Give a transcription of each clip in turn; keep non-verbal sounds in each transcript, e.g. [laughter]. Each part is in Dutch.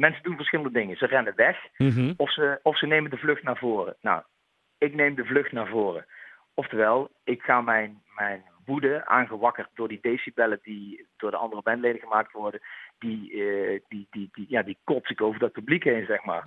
mensen doen verschillende dingen. Ze rennen weg Mhm. of ze, of ze nemen de vlucht naar voren. Nou, ik neem de vlucht naar voren. Oftewel, ik ga mijn, mijn woede, aangewakkerd door die decibellen die door de andere bandleden gemaakt worden, die, eh, die, die, die, ja, die kots ik over dat publiek heen, zeg maar.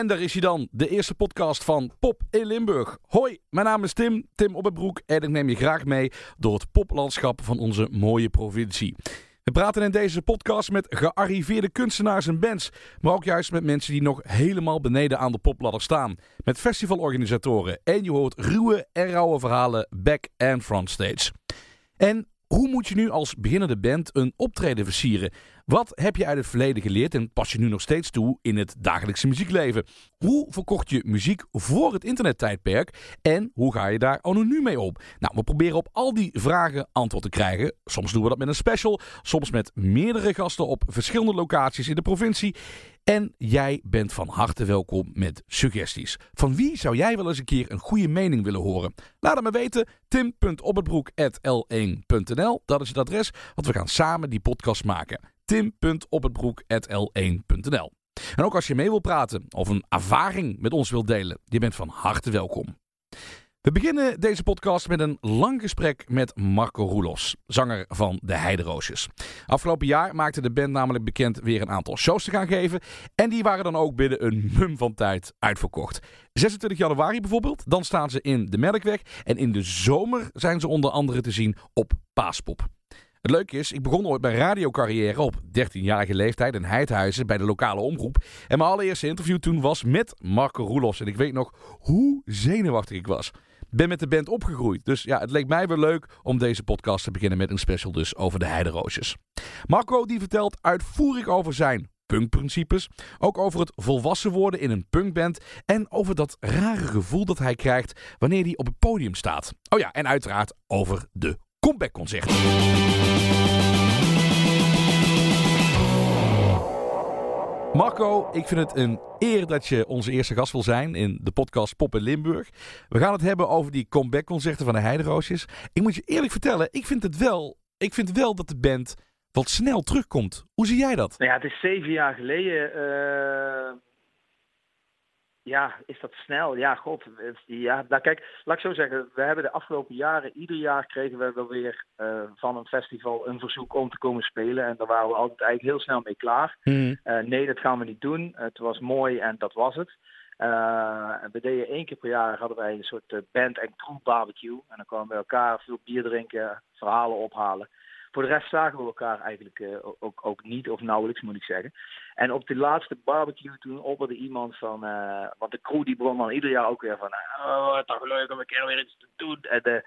En daar is hij dan, de eerste podcast van Pop in Limburg. Hoi, mijn naam is Tim, Tim Oppenbroek en ik neem je graag mee door het poplandschap van onze mooie provincie. We praten in deze podcast met gearriveerde kunstenaars en bands, maar ook juist met mensen die nog helemaal beneden aan de popladder staan. Met festivalorganisatoren en je hoort ruwe en rauwe verhalen back and front stage. En hoe moet je nu als beginnende band een optreden versieren? Wat heb je uit het verleden geleerd en pas je nu nog steeds toe in het dagelijkse muziekleven? Hoe verkocht je muziek voor het internettijdperk en hoe ga je daar anoniem mee om? Nou, we proberen op al die vragen antwoord te krijgen. Soms doen we dat met een special, soms met meerdere gasten op verschillende locaties in de provincie. En jij bent van harte welkom met suggesties. Van wie zou jij wel eens een keer een goede mening willen horen? Laat het me weten. tim.ophetbroek.l1.nl Dat is het adres, want we gaan samen die podcast maken. tim.ophetbroek.l1.nl En ook als je mee wil praten of een ervaring met ons wilt delen, je bent van harte welkom. We beginnen deze podcast met een lang gesprek met Marco Roelos, zanger van de Heideroosjes. Afgelopen jaar maakte de band namelijk bekend weer een aantal shows te gaan geven. En die waren dan ook binnen een mum van tijd uitverkocht. 26 januari bijvoorbeeld, dan staan ze in de Melkweg. En in de zomer zijn ze onder andere te zien op Paaspop. Het leuke is, ik begon ooit mijn radiocarrière op 13-jarige leeftijd in Heidhuizen bij de lokale omroep. En mijn allereerste interview toen was met Marco Roelos. En ik weet nog hoe zenuwachtig ik was. Ben met de band opgegroeid, dus ja, het leek mij wel leuk om deze podcast te beginnen met een special dus over de Heideroosjes. Marco die vertelt uitvoerig over zijn punkprincipes, ook over het volwassen worden in een punkband en over dat rare gevoel dat hij krijgt wanneer hij op het podium staat. Oh ja, en uiteraard over de comebackconcerten. Marco, ik vind het een eer dat je onze eerste gast wil zijn in de podcast Pop in Limburg. We gaan het hebben over die comebackconcerten van de Heideroosjes. Ik moet je eerlijk vertellen, ik vind het wel, ik vind wel dat de band wat snel terugkomt. Hoe zie jij dat? Nou ja, het is zeven jaar geleden. eh, ja, is dat snel? Ja, god. Ja, nou kijk, laat ik zo zeggen. We hebben de afgelopen jaren, ieder jaar kregen we wel weer eh, van een festival een verzoek om te komen spelen. En daar waren we altijd eigenlijk heel snel mee klaar. Eh, nee, dat gaan we niet doen. Het was mooi en dat was het. Eh, we deden één keer per jaar hadden wij een soort band en crew barbecue. En dan kwamen we bij elkaar veel bier drinken, verhalen ophalen. Voor de rest zagen we elkaar eigenlijk eh, ook, ook niet, of nauwelijks moet ik zeggen. En op de laatste barbecue toen opperde iemand van, eh, want de crew die begon dan ieder jaar ook weer van, oh, het is toch leuk om een keer weer iets te doen. En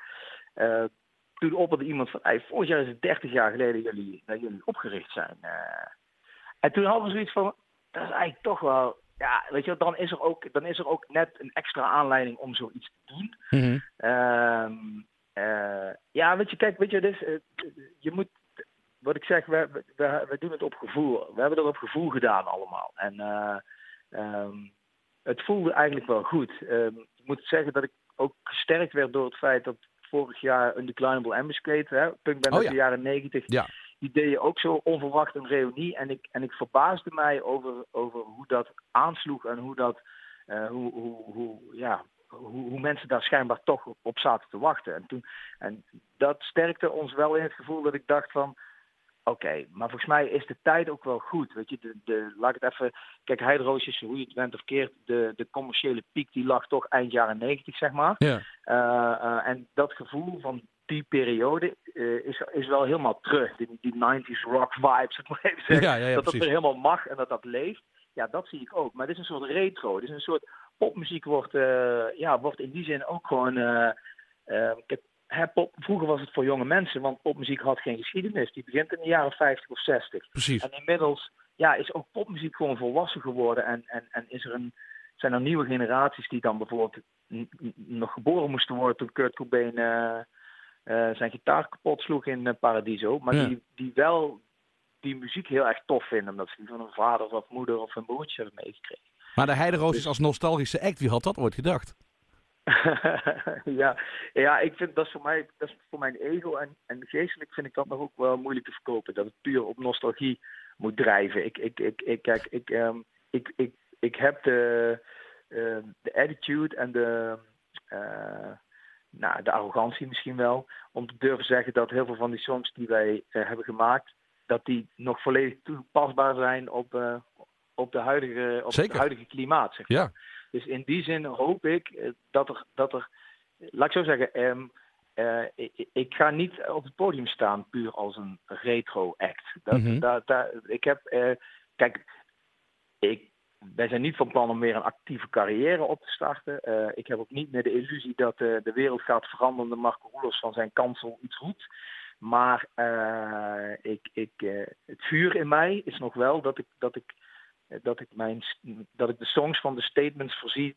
eh, toen opperde iemand van, hey, vorig jaar is het 30 jaar geleden jullie, dat jullie opgericht zijn. eh. en toen hadden we zoiets van, dat is eigenlijk toch wel, ja, weet je, wel, dan is er ook, dan is er ook net een extra aanleiding om zoiets te doen. Ehm, eh, ja, weet je, kijk, weet je, dus, eh, je moet, wat ik zeg, we, we, doen het op gevoel. We hebben het op gevoel gedaan allemaal. En eh, ehm, het voelde eigenlijk wel goed. Ehm, ik moet zeggen dat ik ook gesterkt werd door het feit dat vorig jaar Undeclinable Ambuscade, hè, punkband Oh uit ja. de jaren negentig, Ja. die deden ook zo onverwacht een reunie. En ik, en ik verbaasde mij over, over hoe dat aansloeg en hoe dat, hoe, hoe, hoe, ja, hoe, hoe mensen daar schijnbaar toch op zaten te wachten. En, toen, en dat sterkte ons wel in het gevoel dat ik dacht van. Oké, maar volgens mij is de tijd ook wel goed. Weet je, de, de, laat ik het even. Kijk, Heidroosjes, hoe je het bent of keert, de, de commerciële piek die lag toch eind jaren negentig, zeg maar. Ja. Eh, eh, en dat gevoel van die periode eh, is, is wel helemaal terug. Die, die 90s rock vibes, maar even zeggen. Ja, ja, ja, dat dat weer helemaal mag en dat dat leeft. Ja, dat zie ik ook. Maar dit is een soort retro. Dit is een soort popmuziek wordt, eh, ja, wordt in die zin ook gewoon. eh, eh, kijk, hè, pop, vroeger was het voor jonge mensen, want popmuziek had geen geschiedenis. Die begint in de jaren 50 of 60. Precies. En inmiddels ja, is ook popmuziek gewoon volwassen geworden. En, en, en is er een, zijn er nieuwe generaties die dan bijvoorbeeld nog geboren moesten worden toen Kurt Cobain zijn gitaar kapot sloeg in Paradiso. Maar Ja. die, die wel die muziek heel erg tof vinden. Omdat ze die van een vader of moeder of een broertje hebben meegekregen. Maar de Heideroosjes als nostalgische act, wie had dat ooit gedacht? [laughs] ja. ja, ik vind dat is voor mij, dat is voor mijn ego en, en geestelijk vind ik dat nog ook wel moeilijk te verkopen. Dat het puur op nostalgie moet drijven. Ik, ik, ik, ik kijk, ik, um, ik, ik, ik heb de, uh, de attitude en de, uh, nou, de arrogantie misschien wel, om te durven zeggen dat heel veel van die songs die wij uh, hebben gemaakt, dat die nog volledig toepasbaar zijn op, op, de huidige, op het huidige klimaat. Zeg maar. Ja. Dus in die zin hoop ik dat er, dat er laat ik zo zeggen, um, uh, ik, ik, ga niet op het podium staan puur als een retro act. Dat, dat, dat, ik heb, uh, kijk, ik, wij zijn niet van plan om weer een actieve carrière op te starten. Uh, ik heb ook niet meer de illusie dat de wereld gaat veranderen de Marco Roelos van zijn kansel iets roept. Maar ik, ik, het vuur in mij is nog wel dat ik, dat ik, dat ik, mijn, dat ik de songs van de statements voorzie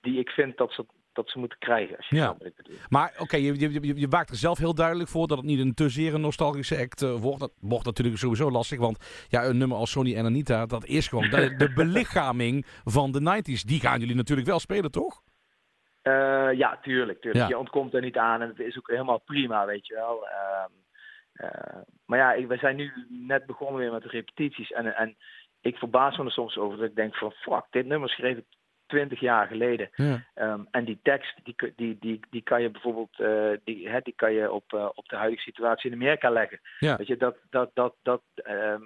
die ik vind dat ze, dat ze moeten krijgen. Als je Ja. snapt wat ik bedoel. Maar oké, je, je, je, je waakt er zelf heel duidelijk voor dat het niet een te zeer een nostalgische act eh, wordt. Dat wordt natuurlijk sowieso lastig, want ja, een nummer als Sony en Anita, dat is gewoon de, de [laughs] belichaming van de 90s. Die gaan jullie natuurlijk wel spelen, toch? Eh, ja, tuurlijk, tuurlijk. Ja. Je ontkomt er niet aan en het is ook helemaal prima, weet je wel. Ehm, eh, maar ja, ik, we zijn nu net begonnen weer met de repetities. En, en ik verbaas me er soms over dat ik denk van... Fuck, dit nummer schreef ik twintig jaar geleden. Ja. Ehm, en die tekst, die, die, die, die kan je bijvoorbeeld eh, die, hè, die kan je op, eh, op de huidige situatie in Amerika leggen. Ja. Weet je, dat, dat, dat, dat, ehm,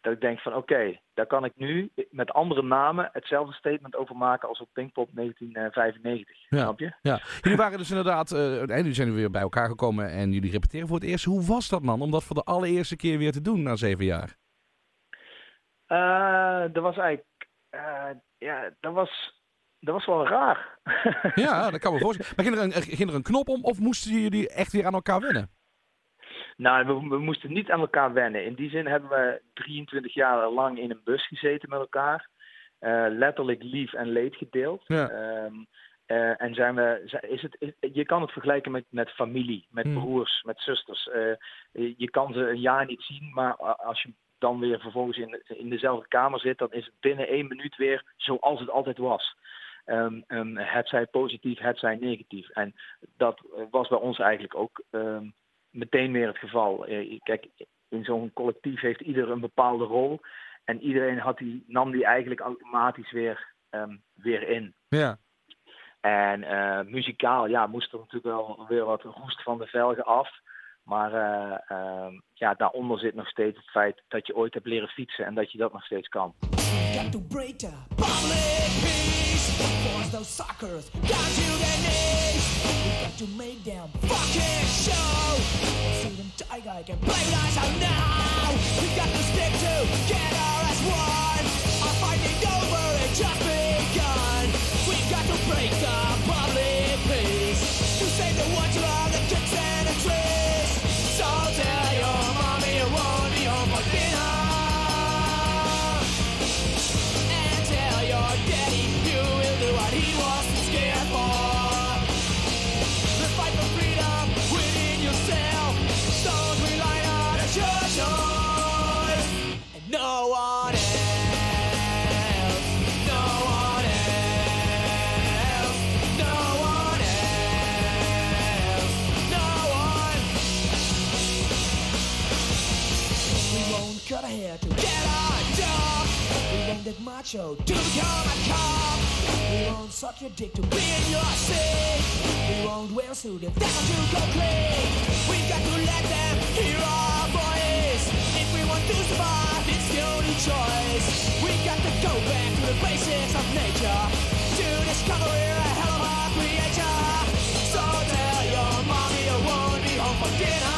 dat ik denk van oké, daar kan ik nu met andere namen hetzelfde statement over maken als op Pinkpop 1995. Ja. Snap je? Ja, jullie waren dus inderdaad, eh en jullie zijn weer bij elkaar gekomen en jullie repeteren voor het eerst. Hoe was dat man, om dat voor de allereerste keer weer te doen na zeven jaar? Eh, dat was eigenlijk, eh, ja, dat was, dat was wel raar. [laughs] Ja, dat kan me voorstellen. Maar ging er, een, ging er een knop om of moesten jullie echt weer aan elkaar wennen? Nou, we, we moesten niet aan elkaar wennen. In die zin hebben we 23 jaar lang in een bus gezeten met elkaar. Eh, letterlijk lief en leed gedeeld. Ja. Ehm, eh, en zijn we, is het, is- je kan het vergelijken met, met familie, met Hmm. broers, met zusters. Eh, je kan ze een jaar niet zien, maar als je dan weer vervolgens in, in dezelfde kamer zit, dan is het binnen één minuut weer zoals het altijd was. Ehm, ehm, het zij positief, het zij negatief. En dat eh, was bij ons eigenlijk ook ehm, meteen weer het geval. Eh, kijk, in zo'n collectief heeft ieder een bepaalde rol. En iedereen had die, nam die eigenlijk automatisch weer, weer in. Ja. En eh, muzikaal, ja, moest er natuurlijk wel weer wat roest van de velgen af. Maar ehm, ja, daaronder zit nog steeds het feit dat je ooit hebt leren fietsen en dat je dat nog steeds kan. Got to the public peace. Force Get macho to become a cop. We won't suck your dick to be in your seat. We won't wear suit if that's too go clean. We got to let them hear our voice. If we want to survive, it's the only choice. We've got to go back to the basics of nature. To discover we're a hell of a creator. So tell your mommy you won't be home for dinner.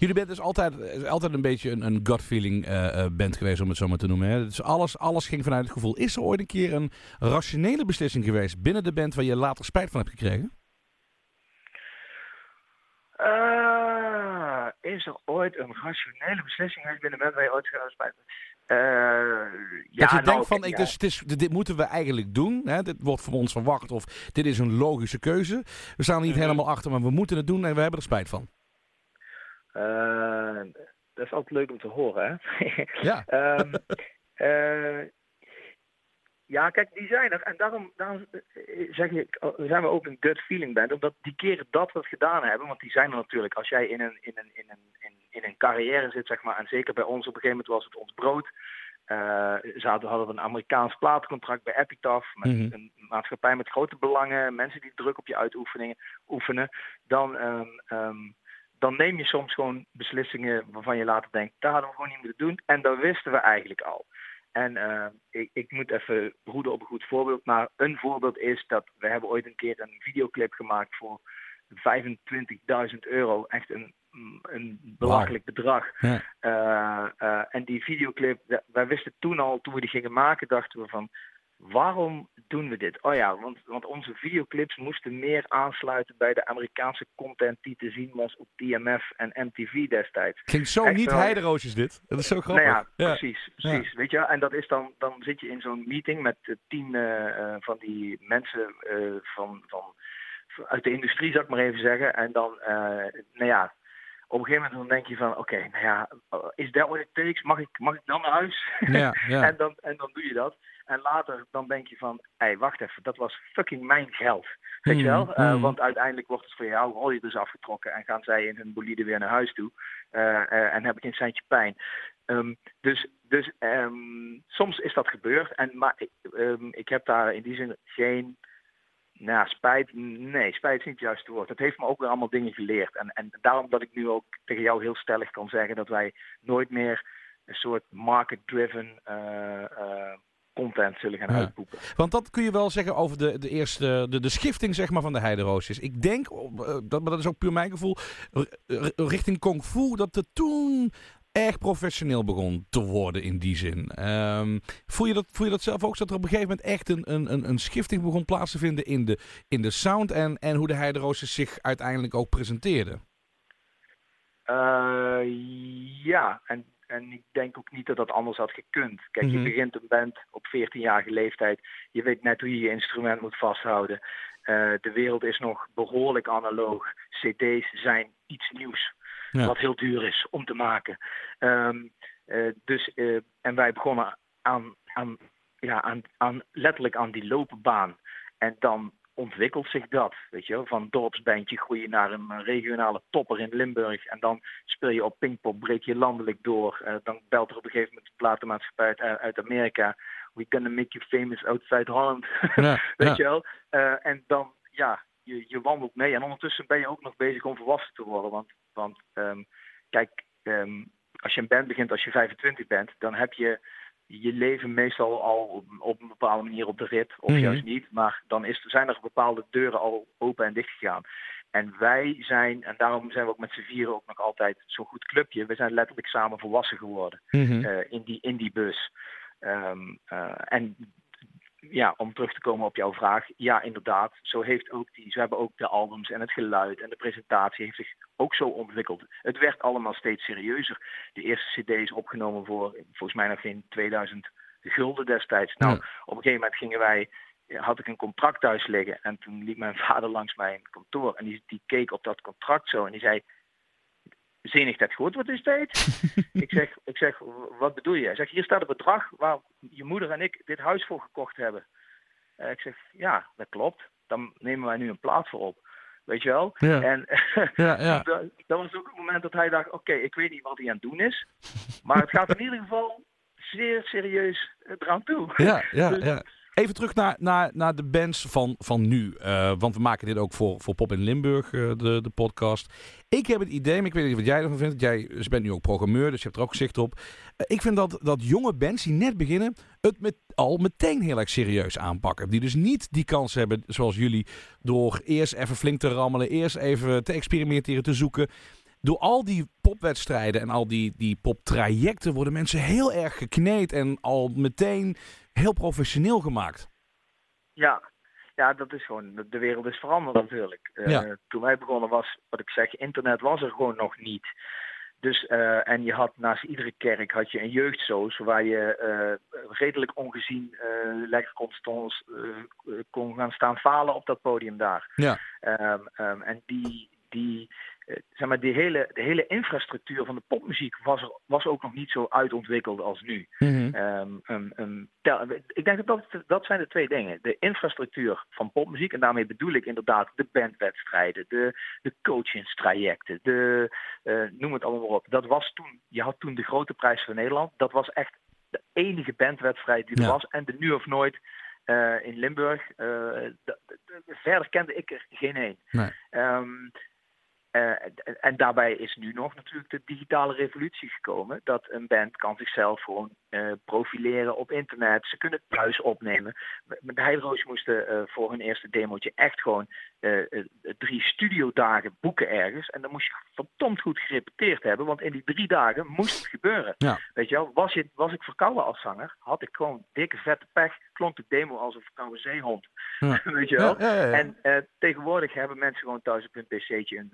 Jullie bent dus altijd, is altijd een beetje een, een gut feeling eh, eh, band geweest, om het zo maar te noemen. Hè? Dus alles, alles ging vanuit het gevoel. Is er ooit een keer een rationele beslissing geweest binnen de band waar je later spijt van hebt gekregen? Eh, is er ooit een rationele beslissing geweest binnen de band waar je ooit spijt van Eh, ja, dat je nou, denkt van, oké, ik, ja. dus, het is, dit moeten we eigenlijk doen. Hè? Dit wordt van ons verwacht of dit is een logische keuze. We staan er niet Mhm. helemaal achter, maar we moeten het doen en we hebben er spijt van. Eh, dat is altijd leuk om te horen, hè? [laughs] Ja. Ehm, eh, ja, kijk, die zijn er. En daarom, daarom eh, zeg ik, zijn we ook een gut feeling band. Omdat die keren dat we het gedaan hebben, want die zijn er natuurlijk. Als jij in een, in een, in een, in, in een carrière zit, zeg maar, en zeker bij ons op een gegeven moment was het ons brood. Zaten, hadden we een Amerikaans platencontract bij Epitaph, met Mhm. een maatschappij met grote belangen, mensen die druk op je uitoefeningen oefenen. Dan, ehm, ehm, dan neem je soms gewoon beslissingen waarvan je later denkt, daar hadden we gewoon niet moeten doen. En dat wisten we eigenlijk al. En eh, ik, ik moet even broeden op een goed voorbeeld. Maar een voorbeeld is dat we hebben ooit een keer een videoclip gemaakt voor 25.000 euro. Echt een, een belachelijk bedrag. Ja. Eh, eh, en die videoclip, wij wisten toen al, toen we die gingen maken, dachten we van... Waarom doen we dit? Oh ja, want, want onze videoclips moesten meer aansluiten bij de Amerikaanse content die te zien was op DMF en MTV destijds. Klinkt zo Echt niet wel. heideroosjes dit. Dat is zo grappig. Nou ja, Ja. precies. precies. Weet je, en dat is dan, dan zit je in zo'n meeting met eh, tien eh, eh, van die mensen van, van, uit de industrie, zou ik maar even zeggen. En dan, nou ja, op een gegeven moment dan denk je van, oké, nou ja, is that what it takes? Mag ik, mag ik dan naar huis? Ja, ja. [laughs] en, dan, en dan doe je dat. En later dan denk je van, hé, hey, wacht even, dat was fucking mijn geld. Weet je wel? Mhm, Eh, mhm. want uiteindelijk wordt het voor jou rol je dus afgetrokken en gaan zij in hun bolide weer naar huis toe. Eh, eh, en heb ik een centje pijn. Ehm, dus dus ehm, soms is dat gebeurd. En, maar ik, ehm, ik heb daar in die zin geen nou, spijt. Nee, spijt is niet het juiste woord. Het heeft me ook weer allemaal dingen geleerd. En, en daarom dat ik nu ook tegen jou heel stellig kan zeggen dat wij nooit meer een soort market-driven content zullen gaan Ja. uitpoepen. Want dat kun je wel zeggen over de, de eerste, de, de schifting zeg maar, van de heideroosjes. Ik denk, eh, dat, maar dat is ook puur mijn gevoel, richting Kung Fu, dat het toen erg professioneel begon te worden in die zin. Ehm, voel, je dat, voel je dat zelf ook, dat er op een gegeven moment echt een, een, een, een schifting begon plaats te vinden in de, in de sound en, en hoe de heideroosjes zich uiteindelijk ook presenteerden? Eh, ja, en, en ik denk ook niet dat dat anders had gekund. Kijk, Mhm. je begint een band op 14-jarige leeftijd. Je weet net hoe je je instrument moet vasthouden. Eh, de wereld is nog behoorlijk analoog. CD's zijn iets nieuws. Ja. Wat heel duur is om te maken. Ehm, eh, dus, eh, en wij begonnen aan, aan, ja, aan, aan, letterlijk aan die lopenbaan. En dan ontwikkelt zich dat. Weet je, wel. van dorpsbandje groei je naar een eh, regionale topper in Limburg. En dan speel je op Pinkpop, breek je landelijk door. Eh, dan belt er op een gegeven moment de platenmaatschappij uit, eh, uit Amerika. We gonna make you famous outside Holland. Ja, [laughs] Weet ja. je wel? En dan, ja, je, je wandelt mee. En ondertussen ben je ook nog bezig om volwassen te worden. Want, want ehm, kijk, ehm, als je een band begint als je 25 bent, dan heb je je leven meestal al op, op een bepaalde manier op de rit. Of Mhm. juist niet. Maar dan is, zijn er bepaalde deuren al open en dicht gegaan. En wij zijn, en daarom zijn we ook met z'n vieren ook nog altijd zo'n goed clubje. We zijn letterlijk samen volwassen geworden Mhm. eh, in, die, in die bus. Ehm, eh, en ja, om terug te komen op jouw vraag, ja, inderdaad. Zo heeft ook die, zo hebben ook de albums en het geluid en de presentatie heeft zich ook zo ontwikkeld. Het werd allemaal steeds serieuzer. De eerste CD is opgenomen voor volgens mij nog geen 2000 gulden destijds. Nou, Ja. op een gegeven moment gingen wij, had ik een contract thuis liggen en toen liep mijn [laughs] vader langs mijn kantoor en die, die keek op dat contract zo en die zei. Zenig dat goed, wat is dit? ik, zeg, ik zeg, wat bedoel je? Hij zegt, hier staat het bedrag waar je moeder en ik dit huis voor gekocht hebben. Eh, ik zeg, ja, dat klopt. Dan nemen wij nu een plaat voor op. Weet je wel? Ja. En Ja, [laughs] ja. dat, dat was ook het moment dat hij dacht, oké, ik weet niet wat hij aan het doen is. Maar het gaat in ieder geval zeer serieus eh, eraan toe. Ja, ja, [laughs] Dus- ja. Even terug naar, naar, naar de bands van, van nu. Eh, want we maken dit ook voor, voor Pop in Limburg, eh, de, de podcast. Ik heb het idee, maar ik weet niet wat jij ervan vindt. Jij bent nu ook programmeur, dus je hebt er ook zicht op. Eh, ik vind dat, dat jonge bands die net beginnen, het met, al meteen heel erg serieus aanpakken. Die dus niet die kans hebben, zoals jullie, door eerst even flink te rammelen, eerst even te experimenteren, te zoeken. Door al die popwedstrijden en al die, die poptrajecten worden mensen heel erg gekneed en al meteen heel professioneel gemaakt. Ja, ja, dat is gewoon, de wereld is veranderd natuurlijk. Eh, Ja. Toen wij begonnen was, wat ik zeg, internet was er gewoon nog niet. Dus, eh, en je had naast iedere kerk had je een jeugdsoos waar je eh, redelijk ongezien lekker kon, stons- kon gaan staan falen op dat podium daar. Ja. Ehm, ehm, en die, die, zeg maar, die hele, de hele infrastructuur van de popmuziek was, er, was ook nog niet zo uitontwikkeld als nu. Mhm. Ehm, tel- ik denk dat, dat dat zijn de twee dingen. De infrastructuur van popmuziek, en daarmee bedoel ik inderdaad de bandwedstrijden, de, de coachingstrajecten, de, eh, noem het allemaal maar op. Dat was toen, je had toen de grote prijs van Nederland. Dat was echt de enige bandwedstrijd die er Ja. was. En de nu of nooit eh, in Limburg. eh, verder kende ik er geen. Nee. Ehm, eh, en- daarbij is nu nog natuurlijk de digitale revolutie gekomen. Dat een band kan zichzelf gewoon eh, profileren op internet. Ze kunnen thuis opnemen. De Heideroos moesten eh, voor hun eerste demootje echt gewoon drie studiodagen boeken ergens. En dan moest je verdomd goed gerepeteerd hebben. Want in die drie dagen moest het gebeuren. Ja. Weet je wel, was, je, was ik verkouden als zanger, had ik gewoon dikke vette pech. Klonk de demo als een verkouden zeehond. Ja. [laughs] Weet je wel? Ja. En tegenwoordig hebben mensen gewoon thuis op hun pc'tje een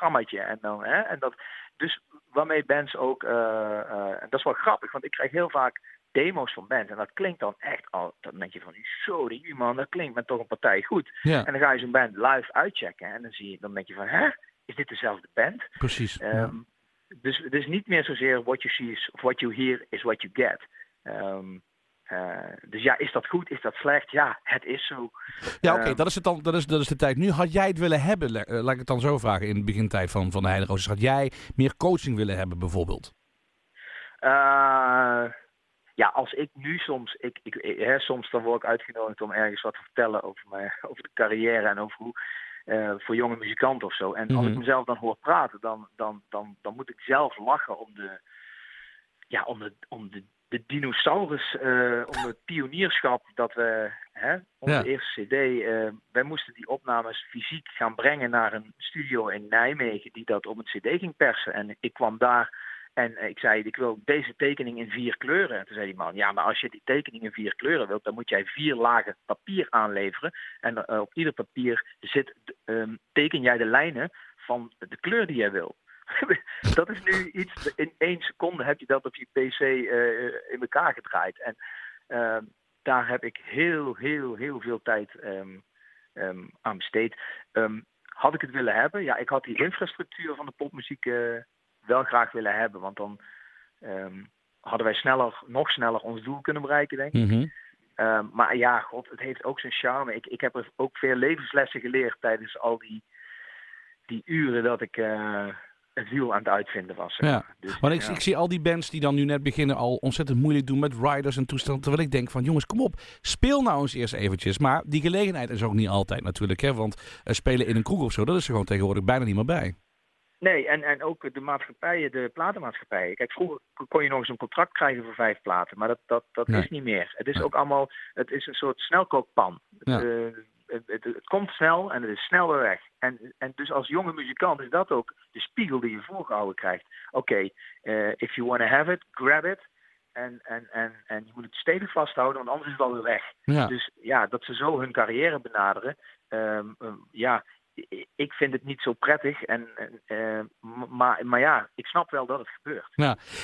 programmaatje. En dan, hè, en dat, dus waarmee bands ook, eh, eh, en dat is wel grappig, want ik krijg heel vaak demo's van bands. En dat klinkt dan echt al, dan denk je van, die man, dat klinkt met toch een partij goed. ja, En dan ga je zo'n band live uitchecken en dan, zie je, dan denk je van, hè, is dit dezelfde band? precies. Ja. Ehm, Dus het is niet meer zozeer what you see is, of what you hear is what you get. Ehm, eh, dus ja, is dat goed? Is dat slecht? Ja, het is zo. Ja, oké, Ehm, dat, is het dan, dat, is, dat is de tijd nu. Had jij het willen hebben, eh, laat ik het dan zo vragen, in de begintijd van, van de Heideroos. Had jij meer coaching willen hebben bijvoorbeeld? Eh, ja, als ik nu soms, ik, ik, ik- hè, soms dan word ik uitgenodigd om ergens wat te vertellen over, mijn, [laughs] over de carrière en over hoe, voor jonge muzikanten of zo. En als Mhm. ik mezelf dan hoor praten, dan, dan, dan, dan moet ik zelf lachen om de, ja, om de, om de, de dinosaurus, eh, om het pionierschap dat we, hè, onze Ja. eerste CD, eh, wij moesten die opnames fysiek gaan brengen naar een studio in Nijmegen die dat op een CD ging persen. En ik kwam daar en eh, ik zei, ik wil deze tekening in vier kleuren. En toen zei die man, ja, maar als je die tekening in vier kleuren wilt, dan moet jij vier lagen papier aanleveren. En op ieder papier zit, ehm, teken jij de lijnen van de kleur die jij wil. [laughs] dat is nu iets, in één seconde heb je dat op je pc eh, in elkaar gedraaid. En ehm, daar heb ik heel, heel, heel veel tijd ehm, ehm, aan besteed. Had ik het willen hebben? Ja, ik had die infrastructuur van de popmuziek eh, wel graag willen hebben. Want dan hadden wij sneller, nog sneller ons doel kunnen bereiken, denk ik. Mhm. Maar ja, god, het heeft ook zijn charme. Ik, ik heb er ook veel levenslessen geleerd tijdens al die, die uren dat ik eh, wiel aan het uitvinden was. zeg Ja. maar. Dus, Want ik, ja. ik zie al die bands die dan nu net beginnen al ontzettend moeilijk doen met riders en toestanden. Terwijl ik denk van jongens, kom op, speel nou eens eerst eventjes. Maar die gelegenheid is ook niet altijd natuurlijk. Hè? Want eh, spelen in een kroeg of zo, dat is er gewoon tegenwoordig bijna niet meer bij. Nee, en, en ook de maatschappijen, de platenmaatschappijen. Kijk, vroeger kon je nog eens een contract krijgen voor vijf platen, maar dat, dat, dat Nee. is niet meer. Het is Nee. ook allemaal, het is een soort snelkookpan. Ja. Eh, het, het, het komt snel en het is snel weer weg. En, en dus als jonge muzikant is dat ook de spiegel die je voorgehouden krijgt. Oké, eh, if you want to have it, grab it. En, en, en, en je moet het stevig vasthouden, want anders is het alweer weg. Ja. Dus ja, dat ze zo hun carrière benaderen. ehm, ehm, ja, ik vind het niet zo prettig. En, eh, maar, maar ja, ik snap wel dat het gebeurt.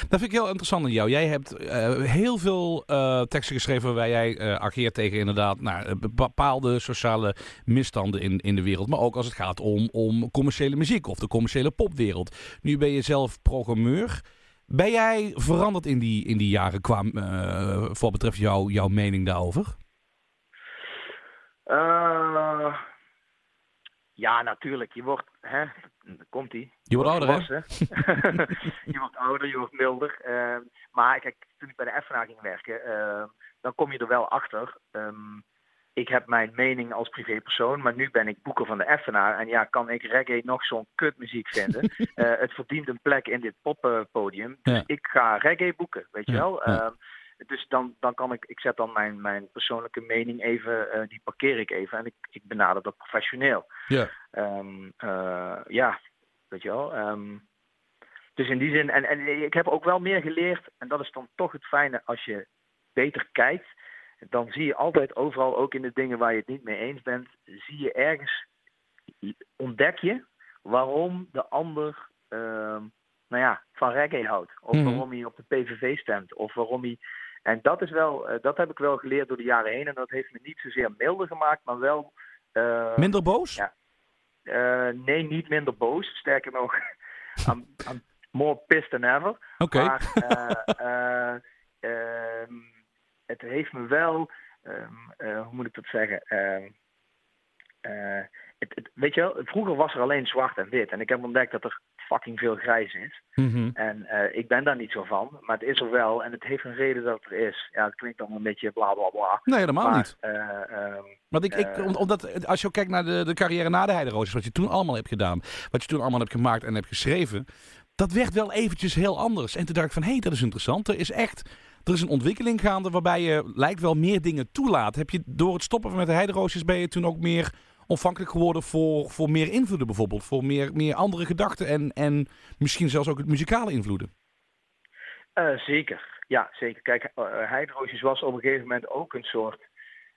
Dat vind ik heel interessant aan jou. Jij hebt eh, heel veel eh, teksten geschreven waar jij ageert tegen inderdaad nou, bepaalde sociale misstanden in, in de wereld. Maar ook als het gaat om, om commerciële muziek of de commerciële popwereld. Nu ben je zelf programmeur. Ben jij veranderd in die, in die jaren qua, voor wat betreft jou, jouw mening daarover? Ja, natuurlijk. Je wordt, hè, komt ie. Je wordt ouder, hè? [laughs] je wordt ouder, je wordt milder. Ehm, maar kijk, toen ik bij de FNA ging werken, ehm, dan kom je er wel achter. Ehm, ik heb mijn mening als privépersoon, maar nu ben ik boeker van de FNA. En ja, kan ik reggae nog zo'n kutmuziek vinden? [laughs] Eh, het verdient een plek in dit poppodium. Dus Ja. ik ga reggae boeken, weet je wel? ja. Dus dan, dan kan ik, ik zet dan mijn, mijn persoonlijke mening even, eh, die parkeer ik even en ik, ik benader dat professioneel. Ja. Ehm, eh, ja, Weet je wel. Ehm, dus in die zin, en, en ik heb ook wel meer geleerd, en dat is dan toch het fijne als je beter kijkt, dan zie je altijd overal, ook in de dingen waar je het niet mee eens bent, zie je ergens, ontdek je waarom de ander ehm, nou ja, van reggae houdt. Of Mhm. waarom hij op de PVV stemt. Of waarom hij. En dat is wel, eh, dat heb ik wel geleerd door de jaren heen. En dat heeft me niet zozeer milder gemaakt, maar wel. eh, Minder boos? Ja. eh, nee, niet minder boos. Sterker nog, [laughs] I'm, I'm more pissed than ever. Oké. Maar eh, eh, ehm, het heeft me wel, ehm, eh, hoe moet ik dat zeggen? Eh, het, het- weet je wel, vroeger was er alleen zwart en wit. En ik heb ontdekt dat er fucking veel grijs is. Mhm. En eh, ik ben daar niet zo van. Maar het is er wel. En het heeft een reden dat het er is. Ja, het klinkt dan een beetje bla bla bla. Nee, helemaal maar, niet. eh, ehm, Want ik, ik, Eh. om- omdat, als je ook kijkt naar de, de carrière na de Heideroosjes, wat je toen allemaal hebt gedaan, wat je toen allemaal hebt gemaakt en hebt geschreven, dat werd wel eventjes heel anders. En toen dacht ik van, hé, hey, dat is interessant. Er is echt, er is een ontwikkeling gaande waarbij je lijkt wel meer dingen toelaat. Heb je door het stoppen met de Heideroosjes, ben je toen ook meer ontvankelijk geworden voor, voor meer invloeden bijvoorbeeld? Voor meer, meer andere gedachten en, en misschien zelfs ook het muzikale invloeden? Eh, zeker, ja, zeker. Kijk, uh, Heidroosjes was op een gegeven moment ook een soort.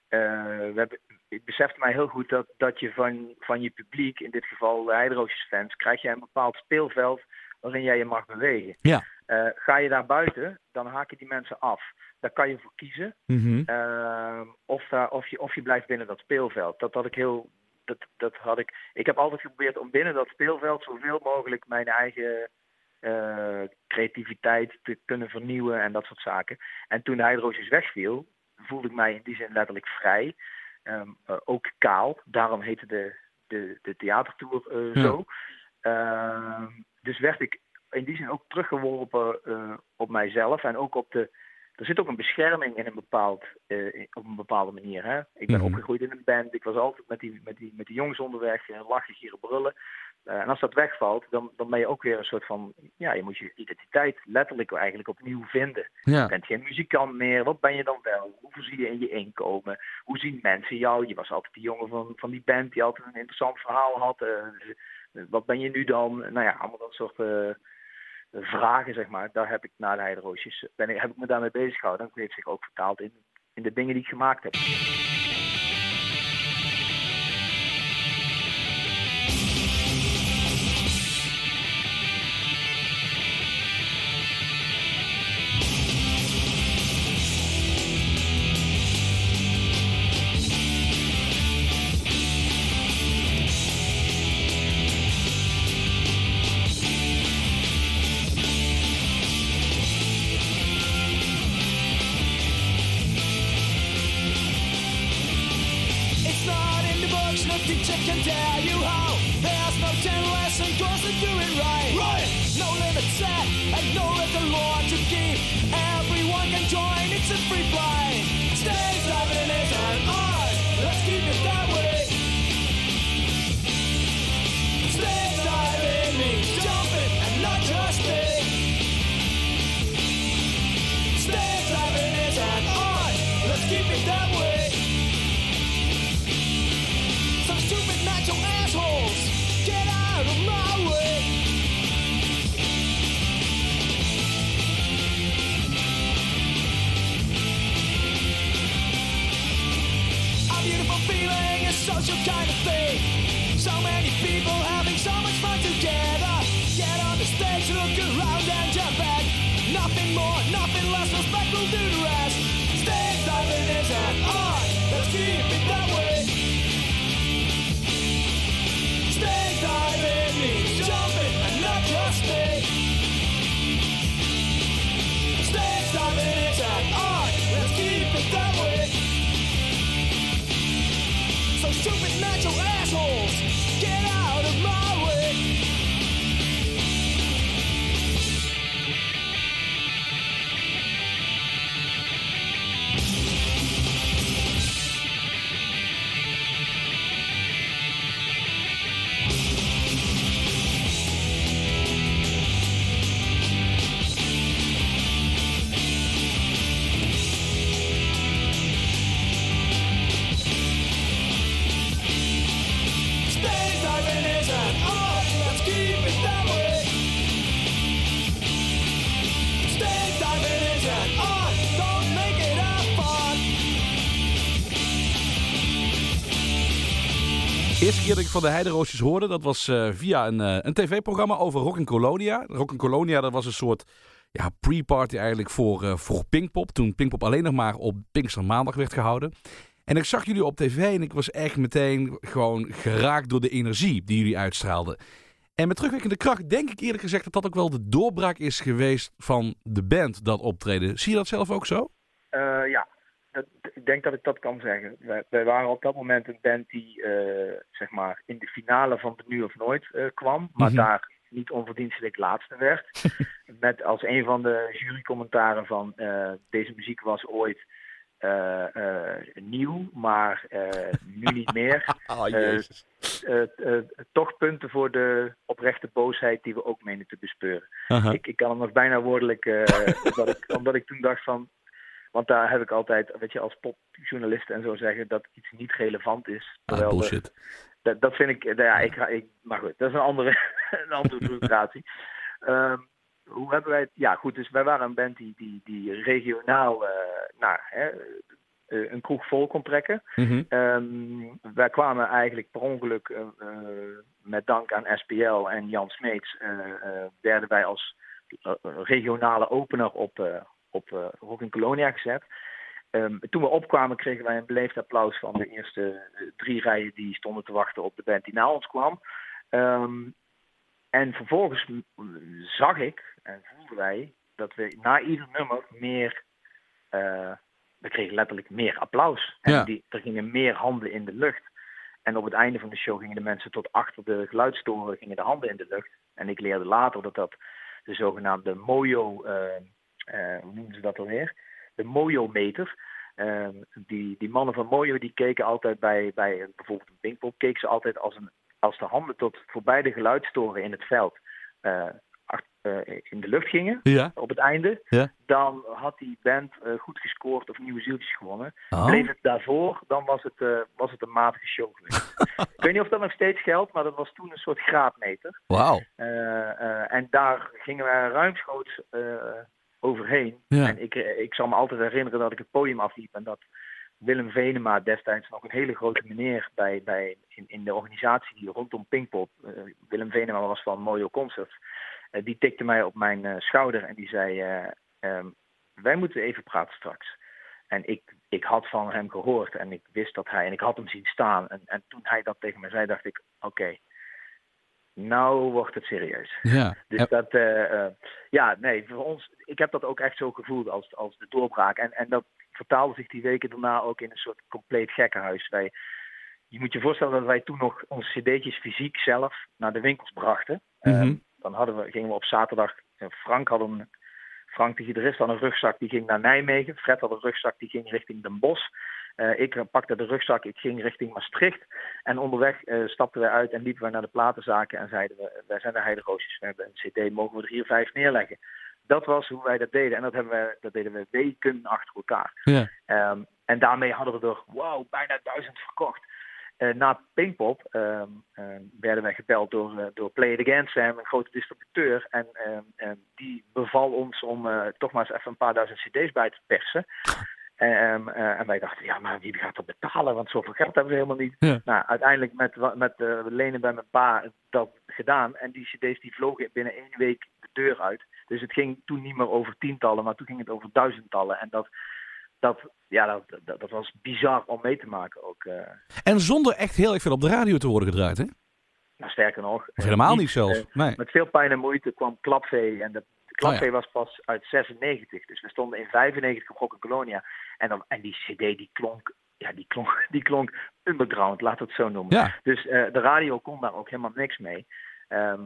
eh, we hebben, ik besefte mij heel goed dat, dat je van, van je publiek, in dit geval de Heidroosjes-fans, krijg je een bepaald speelveld waarin jij je mag bewegen. Ja. Eh, ga je daar buiten, dan haken die mensen af. Daar kan je voor kiezen. Mhm. Eh, of, daar, of, je, of je blijft binnen dat speelveld. Dat had ik heel. Dat, dat had ik. Ik heb altijd geprobeerd om binnen dat speelveld zoveel mogelijk mijn eigen eh, creativiteit te kunnen vernieuwen en dat soort zaken. En toen de Heidroosjes wegviel, voelde ik mij in die zin letterlijk vrij. Ehm, eh, ook kaal. Daarom heette de, de, de theatertour eh, Ja. zo. Ehm, dus werd ik in die zin ook teruggeworpen op mijzelf en ook op de. Er zit ook een bescherming in een bepaald, eh, op een bepaalde manier. Hè? Ik ben Mhm. opgegroeid in een band. Ik was altijd met die, met die, met die jongens onderweg. eh, lachen, gieren, brullen. Eh, en als dat wegvalt, dan, dan ben je ook weer een soort van. Ja, je moet je identiteit letterlijk eigenlijk opnieuw vinden. Ja. Je bent geen muzikant meer. Wat ben je dan wel? Hoe voorzie je in je inkomen? Hoe zien mensen jou? Je was altijd die jongen van, van die band die altijd een interessant verhaal had. Wat ben je nu dan? Nou ja, allemaal dat soort vragen, zeg maar. Daar heb ik na de Heideroosjes, ben ik, heb ik me daarmee bezig gehouden. En dat heeft zich ook vertaald in, in de dingen die ik gemaakt heb. Nothing more, nothing less, respect will do the rest. Eerste keer dat ik van de Heideroosjes hoorde, dat was eh, via een, eh, een tv-programma over Rock in Colonia. Rock in Colonia, dat was een soort ja, pre-party eigenlijk voor, voor Pinkpop. Toen Pinkpop alleen nog maar op Pinkstermaandag werd gehouden. En ik zag jullie op tv en ik was echt meteen gewoon geraakt door de energie die jullie uitstraalden. En met terugwerkende kracht denk ik eerlijk gezegd dat dat ook wel de doorbraak is geweest van de band, dat optreden. Zie je dat zelf ook zo? Ja, ik denk dat ik dat kan zeggen. Wij, wij waren op dat moment een band die eh, zeg maar in de finale van de Nu of Nooit eh, kwam, maar Mhm. daar niet onverdienstelijk laatste werd. [laughs] Met als een van de jurycommentaren van eh, deze muziek was ooit eh, eh, nieuw, maar eh, nu niet meer. [laughs] Oh, jezus. Eh, eh, toch punten voor de oprechte boosheid die we ook menen te bespeuren. Aha. Ik, ik kan hem nog bijna woordelijk, eh, [laughs] omdat, ik, omdat ik toen dacht van, want daar heb ik altijd, weet je, als popjournalist en zo zeggen dat iets niet relevant is. Ah, de- bullshit. dat, dat vind ik, nou ja, ik, ik, maar goed, dat is een andere, [laughs] een andere frustratie. Ehm, hoe hebben wij het? Ja, goed, dus wij waren een band die, die, die regionaal eh, nou, hè, eh, een kroeg vol kon trekken. Mhm. Ehm, wij kwamen eigenlijk per ongeluk, eh, met dank aan SPL en Jan Smeets, werden wij als regionale opener op, op eh, Rock in Colonia gezet. Ehm, toen we opkwamen kregen wij een beleefd applaus van de eerste eh, drie rijen die stonden te wachten op de band die na ons kwam. Ehm, en vervolgens zag ik en voelden wij dat we na ieder nummer meer, eh, we kregen letterlijk meer applaus. En Ja. die, er gingen meer handen in de lucht. En op het einde van de show gingen de mensen tot achter de geluidstoren gingen de handen in de lucht. En ik leerde later dat dat de zogenaamde Mojo, eh, eh, hoe noemen ze dat alweer? De Mojo-meter. Eh, die, die mannen van Mojo die keken altijd bij, bij bijvoorbeeld een Pinkpop, keken ze altijd als, een, als de handen tot voorbij de geluidstoren in het veld eh, eh, in de lucht gingen Ja. op het einde, Ja. dan had die band eh, goed gescoord of nieuwe zieltjes gewonnen. Oh. Bleef het daarvoor, dan was het, eh, was het een matige show geweest. [laughs] ik weet niet of dat nog steeds geldt, maar dat was toen een soort graadmeter. Wauw. Eh, eh, en daar gingen we ruimschoots eh, overheen. Ja. En ik, eh, ik zal me altijd herinneren dat ik het podium afliep en dat Willem Venema, destijds nog een hele grote meneer bij, bij, in, in de organisatie die rondom Pinkpop, eh, Willem Venema was van Mojo Concerts, eh, die tikte mij op mijn schouder en die zei, eh, ehm, wij moeten even praten straks. En ik, ik had van hem gehoord en ik wist dat hij, en ik had hem zien staan. En, en toen hij dat tegen mij zei, dacht ik, oké, nou wordt het serieus. Ja. Dus dat, eh, eh, ja, nee, voor ons, ik heb dat ook echt zo gevoeld als, als de doorbraak. En, en dat vertaalde zich die weken daarna ook in een soort compleet gekkenhuis. Wij, je moet je voorstellen dat wij toen nog onze cd'tjes fysiek zelf naar de winkels brachten. Mhm. Eh, dan hadden we, gingen we op zaterdag, eh, Frank had een, Frank de gitarist had een rugzak die ging naar Nijmegen. Fred had een rugzak die ging richting Den Bosch. Eh, ik pakte de rugzak, ik ging richting Maastricht. En onderweg eh, stapten wij uit en liepen wij naar de platenzaken en zeiden we, wij zijn de Heideroosjes, we hebben een cd, mogen we er hier vijf neerleggen. Dat was hoe wij dat deden en dat, hebben we, dat deden we weken achter elkaar. Ja. Ehm, en daarmee hadden we er, wow, bijna duizend verkocht. Eh, na Pinkpop ehm, ehm, werden wij gebeld door, door Play It Again Sam, een grote distributeur. En die beval ons om toch maar eens even een paar duizend cd's bij te persen. Ehm, eh, en wij dachten, ja, maar wie gaat dat betalen? Want zoveel geld hebben we helemaal niet. Ja. Nou, uiteindelijk met, met eh, lenen bij mijn pa dat gedaan. En die cd's die vlogen binnen één week de deur uit. Dus het ging toen niet meer over tientallen, maar toen ging het over duizendtallen. En dat, dat, ja, dat, dat, dat was bizar om mee te maken ook. eh. En zonder echt heel erg veel op de radio te worden gedraaid, hè? nou, sterker nog. Helemaal niet, niet zelfs. Nee. met veel pijn en moeite kwam Klapvee. En de Klapvee Oh was pas uit 96. Dus we stonden in 95 op Rock Colonia. En, dan, en die cd die klonk, ja, die klonk, [laughs] die klonk underground, laat het zo noemen. Ja. Dus eh, de radio kon daar ook helemaal niks mee. Ehm,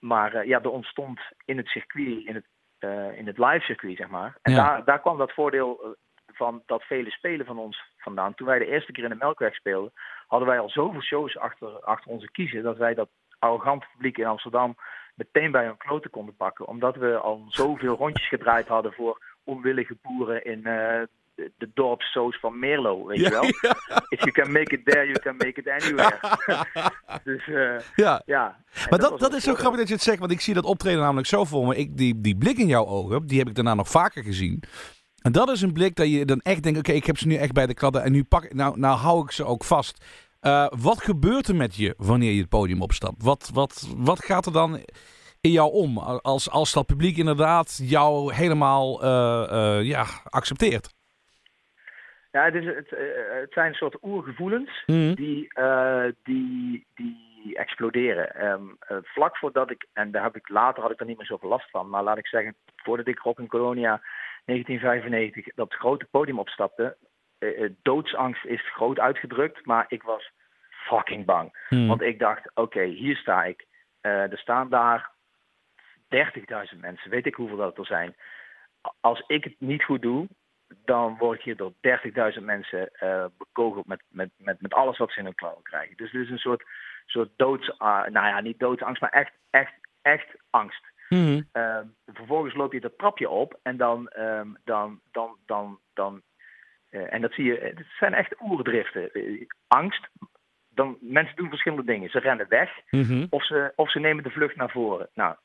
maar eh, ja, er ontstond in het circuit, in het, eh, in het live circuit, zeg maar. En Ja. daar, daar kwam dat voordeel van dat vele spelen van ons vandaan. Toen wij de eerste keer in de Melkweg speelden, hadden wij al zoveel shows achter, achter onze kiezen, dat wij dat arrogante publiek in Amsterdam meteen bij hun kloten konden pakken. Omdat we al zoveel rondjes gedraaid hadden voor onwillige boeren in eh, de, dorpssoos van Merlo, weet je wel. [laughs] If you can make it there, you can make it anywhere. [laughs] dus eh, Ja. ja. Maar dat, dat is zo grappig dat je het zegt, want ik zie dat optreden namelijk zo voor me. Ik, die, die blik in jouw ogen, die heb ik daarna nog vaker gezien. En dat is een blik dat je dan echt denkt, oké, ik heb ze nu echt bij de kladden en nu pak ik, nou, nou hou ik ze ook vast. Eh, wat gebeurt er met je wanneer je het podium opstapt? Wat, wat, wat gaat er dan in jou om als, als dat publiek inderdaad jou helemaal eh, eh, ja, accepteert? Ja, het, is, het, het zijn een soort oergevoelens Mhm. die, die, die exploderen. Ehm, eh, vlak voordat ik, en daar heb ik later had ik er niet meer zoveel last van, maar laat ik zeggen, voordat ik Rock in Colonia 1995 dat grote podium opstapte, eh, eh, doodsangst is groot uitgedrukt, maar ik was fucking bang. Mhm. Want ik dacht, oké, hier sta ik. Eh, er staan daar 30.000 mensen, weet ik hoeveel dat er zijn. Als ik het niet goed doe, dan word ik hier door 30.000 mensen eh, bekogeld met, met, met, met alles wat ze in hun klauwen krijgen. Dus het is een soort, soort doods, ah, nou ja, niet doodsangst, maar echt, echt, echt angst. Mhm. Ehm, vervolgens loop je dat trapje op en dan, ehm, dan, dan, dan, en dat zie je, het zijn echt oerdriften. Eh, angst, dan, mensen doen verschillende dingen. Ze rennen weg Mhm. of ze, of ze nemen de vlucht naar voren. Nou,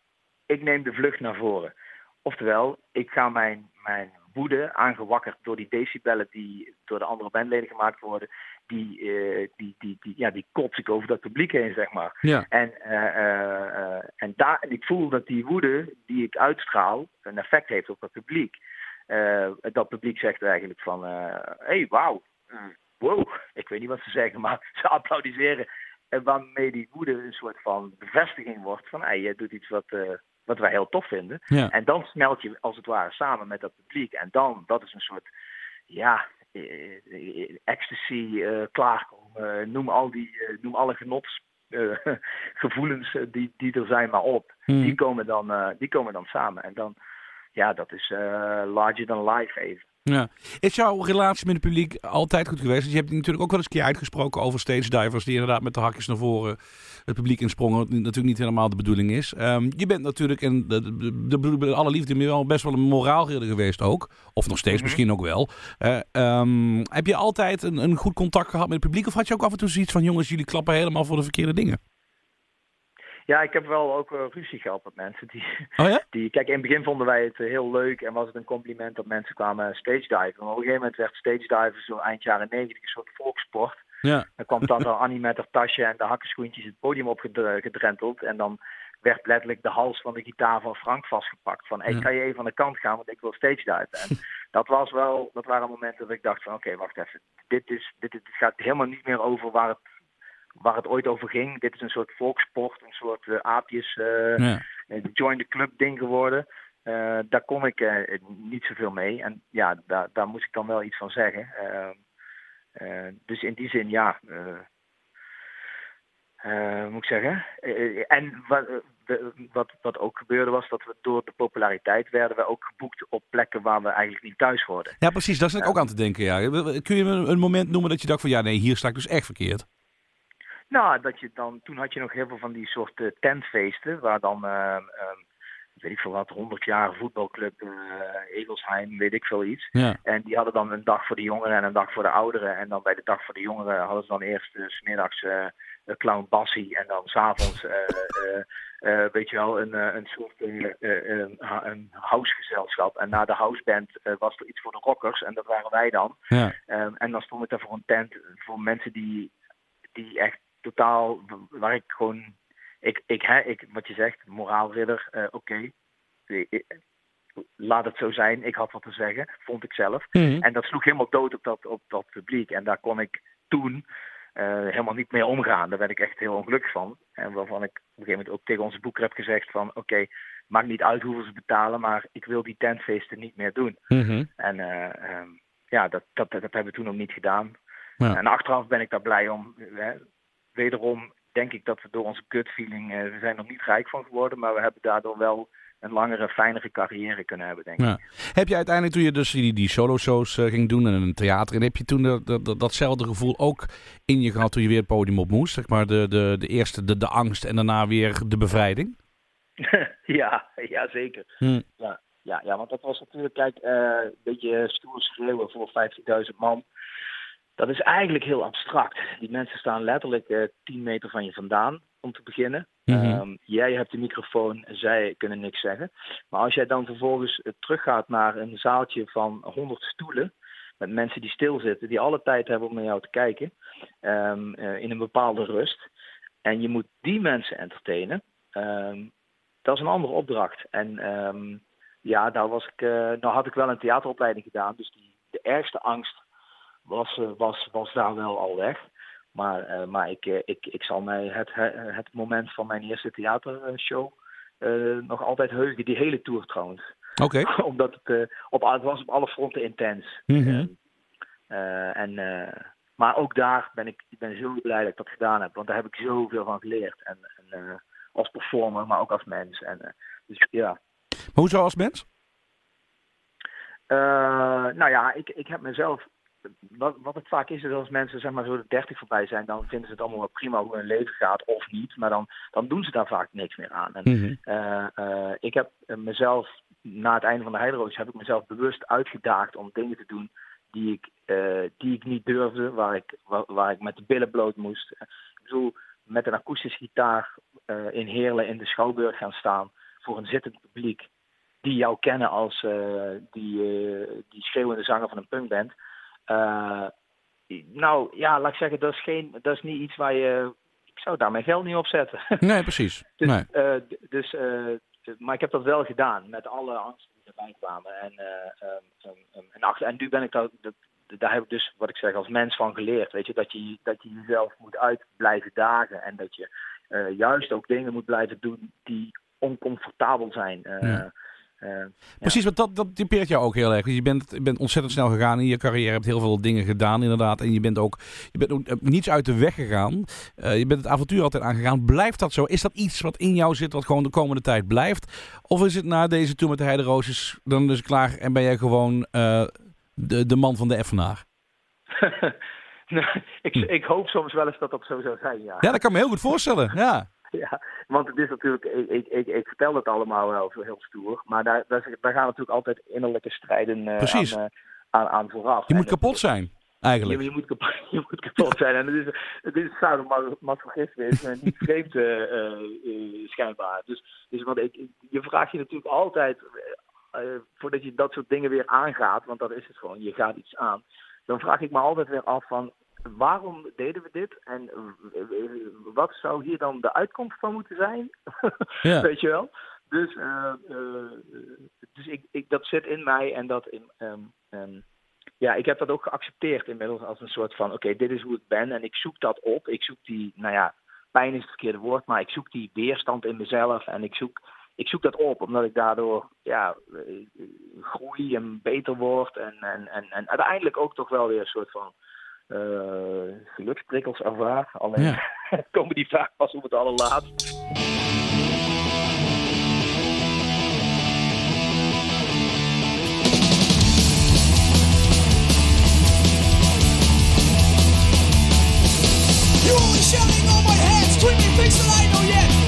ik neem de vlucht naar voren. Oftewel, ik ga mijn, mijn woede, aangewakkerd door die decibellen die door de andere bandleden gemaakt worden, die, eh, die, die, die, ja, die kots ik over dat publiek heen, zeg maar. Ja. En, eh, eh, eh, en, daar, en ik voel dat die woede die ik uitstraal een effect heeft op dat publiek. Eh, dat publiek zegt eigenlijk van, hé, hey, wauw, eh, wow, [laughs] ik weet niet wat ze zeggen, maar [laughs] ze applaudisseren. En waarmee die woede een soort van bevestiging wordt van, hey, je doet iets wat, eh, wat wij heel tof vinden. Ja. En dan smelt je als het ware samen met dat publiek. En dan, dat is een soort, ja, eh, eh, ecstasy, eh, klaarkomen. Eh, noem, al die, eh, noem alle genotsgevoelens [laughs] die, die er zijn maar op. Mhm. Die, komen dan, eh, die komen dan samen. En dan, ja, dat is eh, larger than life even. Ja. Is jouw relatie met het publiek altijd goed geweest? Je hebt natuurlijk ook wel eens een keer uitgesproken over stage divers die inderdaad met de hakjes naar voren het publiek insprongen. Wat natuurlijk niet helemaal de bedoeling is. Ehm, je bent natuurlijk, en de, de, alle liefde, wel best wel een moraalridder geweest ook. Of nog steeds Mhm. misschien ook wel. Eh, ehm, heb je altijd een, een goed contact gehad met het publiek? Of had je ook af en toe zoiets van, jongens, jullie klappen helemaal voor de verkeerde dingen? Ja, ik heb wel ook eh, ruzie gehad met mensen die, [laughs] Oh ja? die... Kijk, in het begin vonden wij het eh, heel leuk en was het een compliment dat mensen kwamen stage diven. Maar op een gegeven moment werd stage diven zo eind jaren negentig een soort volkssport. Ja. Dan kwam dan [laughs] Annie met haar tasje en de hakkenschoentjes het podium opgedrenteld. En dan werd letterlijk de hals van de gitaar van Frank vastgepakt. Van, hey, Ja. kan je even aan de kant gaan, want ik wil stage diven. En [laughs] dat was wel, dat waren momenten dat ik dacht van, oké, wacht even. Dit, is, dit, dit gaat helemaal niet meer over waar het, waar het ooit over ging. Dit is een soort volkssport, een soort eh, aapjes, eh, Ja. eh, join the club ding geworden. Daar kon ik eh, niet zoveel mee. En ja, daar, daar moest ik dan wel iets van zeggen. Eh, eh, dus in die zin, ja. moet ik zeggen? En wat, wat, wat ook gebeurde was dat we door de populariteit werden we ook geboekt op plekken waar we eigenlijk niet thuis hoorden. ja, precies. Daar zit ik ook aan te denken. Ja. Kun je een, een moment noemen dat je dacht van, ja, nee, hier sta ik dus echt verkeerd? Nou, dat je dan, toen had je nog heel veel van die soort eh, tentfeesten, waar dan, eh, weet ik veel wat, 100 jaar voetbalclub eh Egelsheim, weet ik veel iets. Ja. En die hadden dan een dag voor de jongeren en een dag voor de ouderen. En dan bij de dag voor de jongeren hadden ze dan eerst uh, smiddags eh, uh, Clown Bassie. En dan s'avonds, uh, uh, weet je wel, een, een soort een, een housegezelschap. En na de houseband was er iets voor de rockers. En dat waren wij dan. Ja. Um, en dan stond ik daar voor een tent voor mensen die, die echt totaal, waar ik gewoon, ik, ik, hè, ik wat je zegt, moraalridder, uh, oké. Okay. Laat het zo zijn, ik had wat te zeggen, vond ik zelf. Mhm. Mm -hmm. En dat sloeg helemaal dood op dat, op dat publiek. En daar kon ik toen uh, helemaal niet mee omgaan. Daar werd ik echt heel ongelukkig van. En waarvan ik op een gegeven moment ook tegen onze boeker heb gezegd van... oké, okay, maakt niet uit hoeveel ze betalen, maar ik wil die tentfeesten niet meer doen. Mm. -hmm. En uh, um, ja, dat, dat, dat, hebben we toen ook niet gedaan. Ja. En achteraf ben ik daar blij om. Hè. Wederom denk ik dat we door onze gut feeling... Uh, we zijn er niet rijk van geworden, maar we hebben daardoor wel een langere, fijnere carrière kunnen hebben, denk ik. Ja. Heb je uiteindelijk, toen je dus die, die solo-shows uh, ging doen en een theater, en heb je toen de, de, de, datzelfde gevoel ook in je gehad toen je weer het podium op moest? Zeg maar de, de, de eerste de, de angst en daarna weer de bevrijding? [laughs] ja, ja, zeker. Hm. Ja, ja, ja, want dat was natuurlijk, kijk, uh, een beetje stoer schreeuwen voor 15.000 man. Dat is eigenlijk heel abstract. Die mensen staan letterlijk uh, 10 meter van je vandaan, om te beginnen. Mm -hmm. um, jij hebt de microfoon, zij kunnen niks zeggen. Maar als jij dan vervolgens uh, teruggaat naar een zaaltje van 100 stoelen, met mensen die stilzitten, die alle tijd hebben om naar jou te kijken, ehm, eh, in een bepaalde rust. En je moet die mensen entertainen. Ehm, dat is een andere opdracht. En ehm, ja, daar was ik, eh, nou had ik wel een theateropleiding gedaan, dus die, de ergste angst was, eh, was, was daar wel al weg. Maar, eh, maar ik, eh, ik, ik zal mij het, het moment van mijn eerste theatershow nog altijd heugen. Die hele tour trouwens. Oké. [laughs] Omdat het, op, het was op alle fronten intens. Eh, en, maar ook daar ben ik, ik ben zo blij dat ik dat gedaan heb. Want daar heb ik zoveel van geleerd. En, en als performer, maar ook als mens. En, dus ja. Maar hoezo als mens? Nou ja, ik, ik heb mezelf. Wat, wat het vaak is, is als mensen zeg maar zo de 30 voorbij zijn, dan vinden ze het allemaal wel prima hoe hun leven gaat of niet. Maar dan, dan doen ze daar vaak niks meer aan. En, Mhm. eh, eh, ik heb mezelf, na het einde van de Heideroos, heb ik mezelf bewust uitgedaagd om dingen te doen die ik, eh, die ik niet durfde, waar ik, waar, waar ik met de billen bloot moest. Ik bedoel, met een akoestische gitaar in Heerlen in de Schouwburg gaan staan voor een zittend publiek die jou kennen als die, die schreeuwende zanger van een punkband. Eh, nou ja, laat ik zeggen, dat is, geen, dat is niet iets waar je. Ik zou daar mijn geld niet op zetten. [laughs] Nee, precies. Dus, Nee. eh, dus, eh, maar ik heb dat wel gedaan met alle angsten die erbij kwamen. En, eh, ehm, ehm, ehm, en, achter, en nu ben ik daar, dat, daar heb ik dus, wat ik zeg, als mens van geleerd. Weet je, dat je, dat je jezelf moet uit blijven dagen. En dat je juist ook dingen moet blijven doen die oncomfortabel zijn. Ja. Eh, Precies, want dat, dat typeert jou ook heel erg. Je bent, je bent ontzettend snel gegaan in je carrière. Hebt heel veel dingen gedaan, inderdaad. En je bent ook, je bent ook eh, niets uit de weg gegaan. Eh, je bent het avontuur altijd aangegaan. Blijft dat zo? Is dat iets wat in jou zit, wat gewoon de komende tijd blijft? Of is het na deze tour met de Heideroosjes dan dus klaar en ben jij gewoon de, de man van de Effenaar? [laughs] nou, ik, ik hoop soms wel eens dat dat zo zou zijn, ja. Ja, dat kan me heel goed voorstellen. Ja. [laughs] Ja, want het is natuurlijk, ik, ik, ik, ik vertel het allemaal wel zo heel stoer, maar daar, daar, daar gaan natuurlijk altijd innerlijke strijden eh, Precies. aan, eh, aan, aan vooraf. Je moet kapot zijn, eigenlijk. Je, je, moet kapot, [laughs] je moet kapot zijn. En het is, het is sadomasochisme, is eh, niet vreemd eh, eh, schijnbaar. Dus, dus wat ik, je vraagt je natuurlijk altijd, voordat je dat soort dingen weer aangaat, want dat is het gewoon, je gaat iets aan. Dan vraag ik me altijd weer af van, waarom deden we dit? En eh, eh, wat zou hier dan de uitkomst van moeten zijn? [laughs] Ja. Weet je wel? Dus, eh, dus ik, ik, dat zit in mij en dat in, ehm, ehm, ja, ik heb dat ook geaccepteerd inmiddels als een soort van: oké, dit is hoe ik ben en ik zoek dat op. Ik zoek die, nou ja, pijn is het verkeerde woord, maar ik zoek die weerstand in mezelf en ik zoek, ik zoek dat op, omdat ik daardoor ja, groei en beter word en, en, en, en uiteindelijk ook toch wel weer een soort van geluksprikkels ervaar. Alleen Ja. [laughs] komen die vaak pas op het allerlaatst. You always shouting on my head, screaming things that I know yet.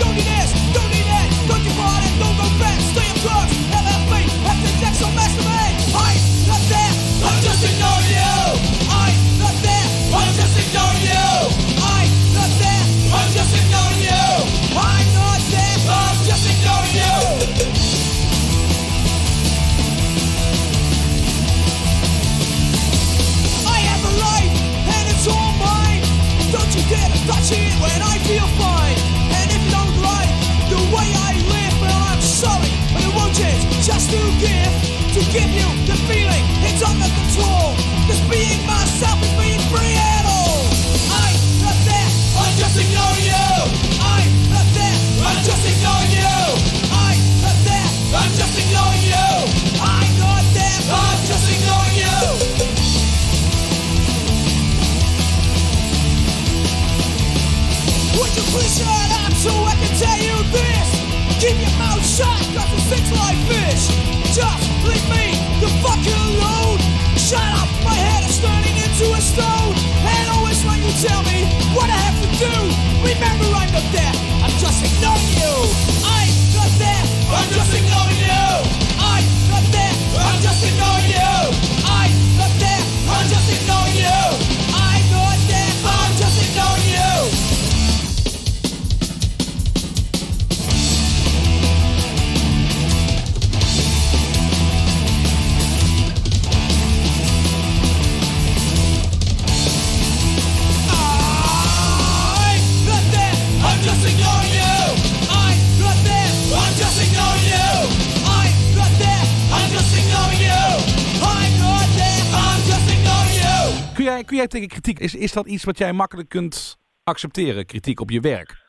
Jij, kun jij tegen kritiek, is, is dat iets wat jij makkelijk kunt accepteren, kritiek op je werk?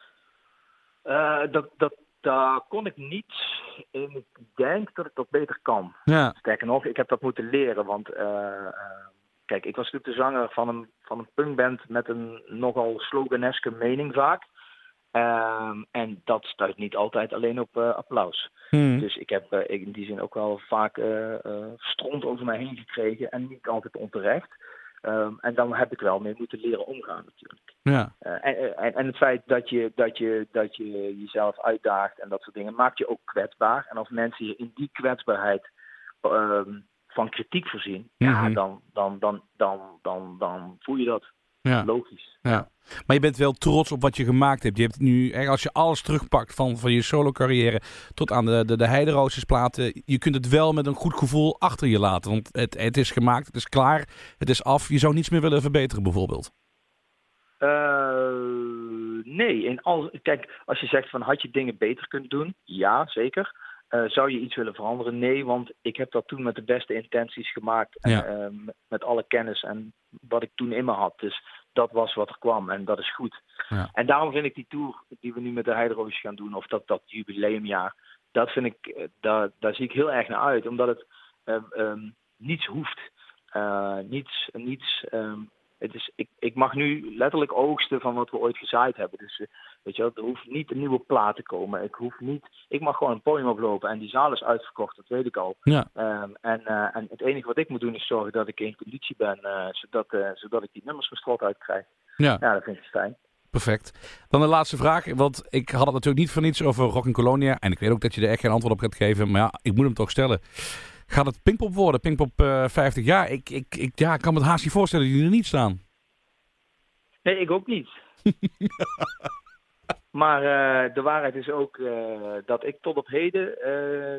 Eh, dat, dat, daar kon ik niet. En ik denk dat ik dat beter kan. Ja. Sterker nog, ik heb dat moeten leren. Want eh, eh, kijk, ik was natuurlijk de zanger van een, van een punkband met een nogal sloganeske mening vaak. Ehm, en dat stuit niet altijd alleen op applaus. Hmm. Dus ik heb in die zin ook wel vaak stront over mij heen gekregen en niet altijd onterecht. Ehm, en dan heb ik wel mee moeten leren omgaan natuurlijk. Ja. Eh, en, en, en het feit dat je, dat, je, dat je jezelf uitdaagt en dat soort dingen maakt je ook kwetsbaar. En als mensen je in die kwetsbaarheid ehm, van kritiek voorzien, ja, Mhm. dan, dan, dan, dan, dan, dan voel je dat Ja. logisch. Ja. Maar je bent wel trots op wat je gemaakt hebt. Je hebt nu, als je alles terugpakt van, van je solo carrière tot aan de, de, de Heideroosjesplaten, je kunt het wel met een goed gevoel achter je laten. Want het, het is gemaakt, het is klaar, het is af. Je zou niets meer willen verbeteren bijvoorbeeld. Eh, nee, in al, kijk, als je zegt van had je dingen beter kunnen doen, ja, zeker. Eh, zou je iets willen veranderen? Nee, want ik heb dat toen met de beste intenties gemaakt. En, Ja. eh, met alle kennis en wat ik toen in me had. Dus dat was wat er kwam en dat is goed. Ja. En daarom vind ik die tour die we nu met de Heideroosjes gaan doen, of dat, dat jubileumjaar, dat vind ik, eh, daar, daar zie ik heel erg naar uit. Omdat het ehm, ehm, niets hoeft. Eh, niets, niets ehm, het is, ik, ik mag nu letterlijk oogsten van wat we ooit gezaaid hebben. Dus eh, weet je wel, er hoeft niet een nieuwe plaat te komen. Ik, hoef niet, ik mag gewoon een podium oplopen en die zaal is uitverkocht, dat weet ik al. Ja. Ehm, en, eh, en het enige wat ik moet doen is zorgen dat ik in conditie ben, eh, zodat, zodat ik die nummers van strot uitkrijg. Ja, Ja, dat vind ik fijn. perfect. Dan de laatste vraag, want ik had het natuurlijk niet voor niets over Rock in Colonia. En ik weet ook dat je er echt geen antwoord op gaat geven, maar ja, ik moet hem toch stellen. Gaat het Pinkpop worden? Pinkpop eh 50 jaar? Ik, ik, ik, ja, kan me het haast niet voorstellen dat die er niet staan. Nee, ik ook niet. [laughs] maar eh, de waarheid is ook eh, dat ik tot op heden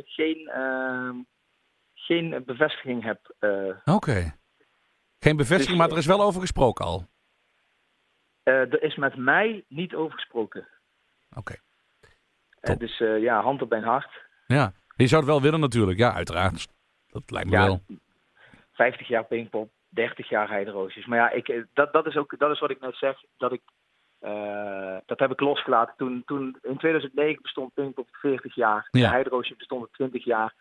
geen, ehm, geen bevestiging heb. Oké. Geen bevestiging, Dus, maar er is wel over gesproken al. Er is met mij niet over gesproken. Oké. Top. dus ja, hand op mijn hart. Ja, je zou het wel willen natuurlijk. Ja, uiteraard. Dat lijkt me Ja, wel. 50 jaar Pinkpop, 30 jaar Heideroosjes. Maar ja, ik, eh, dat, dat is ook dat is wat ik net zeg. Dat, ik, eh, dat heb ik losgelaten. Toen, toen in 2009 bestond Pinkpop 40 jaar. Ja. Heideroosjes bestonden 20 jaar.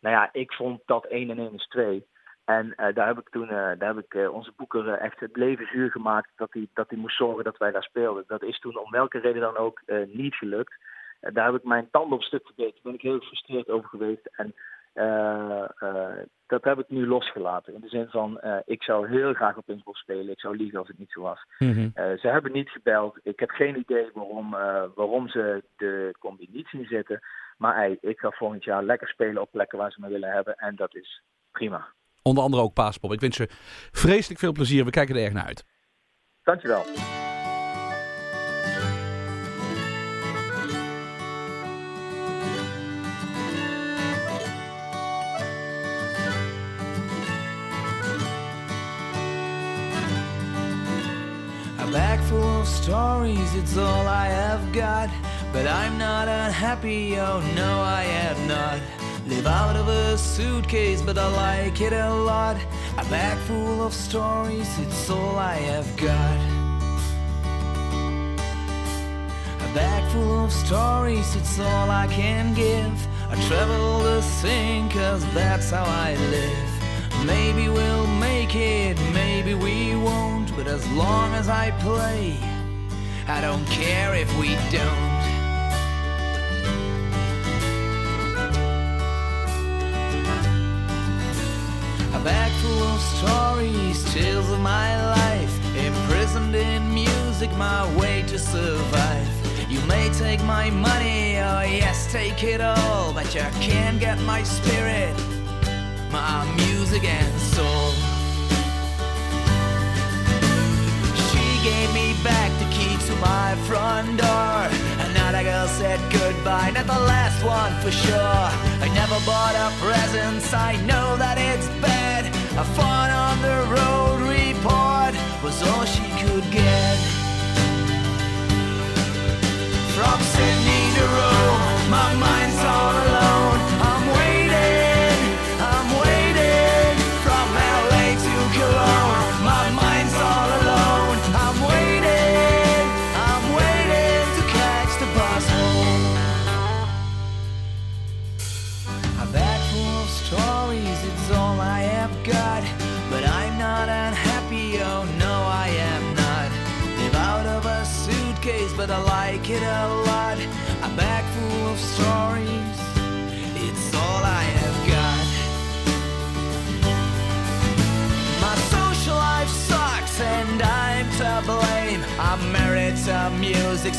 Nou ja, ik vond dat 1 en 1 is 2. En eh, daar heb ik toen daar heb ik, eh, onze boeker echt het leven zuur gemaakt dat hij, dat hij moest zorgen dat wij daar speelden. Dat is toen om welke reden dan ook niet gelukt. Daar heb ik mijn tanden op stuk gebeten. Daar ben ik heel gefrustreerd over geweest. En dat heb ik nu losgelaten. In de zin van, eh, ik zou heel graag op Pinkpop spelen. Ik zou liegen als het niet zo was. Mhm. Eh, ze hebben niet gebeld. Ik heb geen idee waarom, eh, waarom ze de combi niet zien zitten. Maar ey, ik ga volgend jaar lekker spelen op plekken waar ze me willen hebben. En dat is prima. Onder andere ook Paaspop. Ik wens je vreselijk veel plezier. We kijken er erg naar uit. Dankjewel. Stories, it's all I have got. But I'm not unhappy, oh no, I am not. Live out of a suitcase, but I like it a lot. A bag full of stories, it's all I have got. A bag full of stories, it's all I can give. I travel the thing, cause that's how I live. Maybe we'll make it, maybe we won't, but as long as I play, I don't care if we don't. A bag full of stories, tales of my life, imprisoned in music, my way to survive. You may take my money, oh yes, take it all, but you can't get my spirit, my music and soul. Gave me back the key to my front door. Another girl said goodbye, not the last one for sure. I never bought her presents, I know that it's bad. A fun on the road report was all she could get. From Sydney to Rome, my mind's all alone.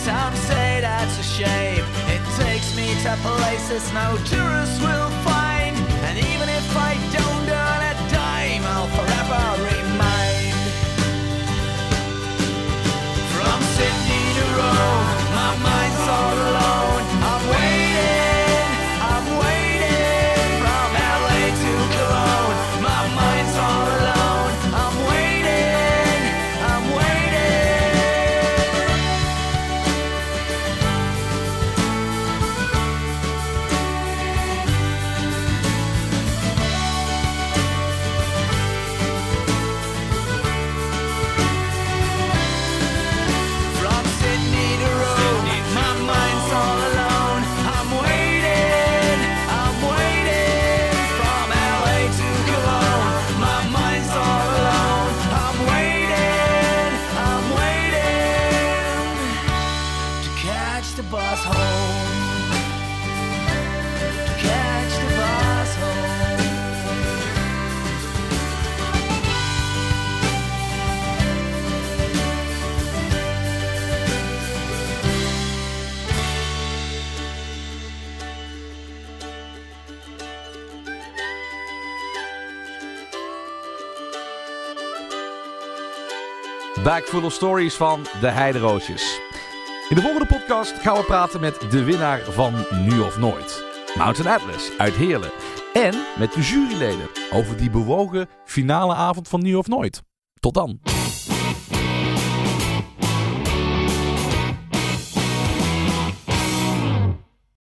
Some say that's a shame. It takes me to places no tourists will find. And even if I don't earn a dime, I'll forever remind. From Sydney to Rome, my mind's all alone. Full Stories van de Heideroosjes. In de volgende podcast gaan we praten met de winnaar van Nu of Nooit. Mountain Atlas uit Heerlen. En met de juryleden over die bewogen finale avond van Nu of Nooit. Tot dan.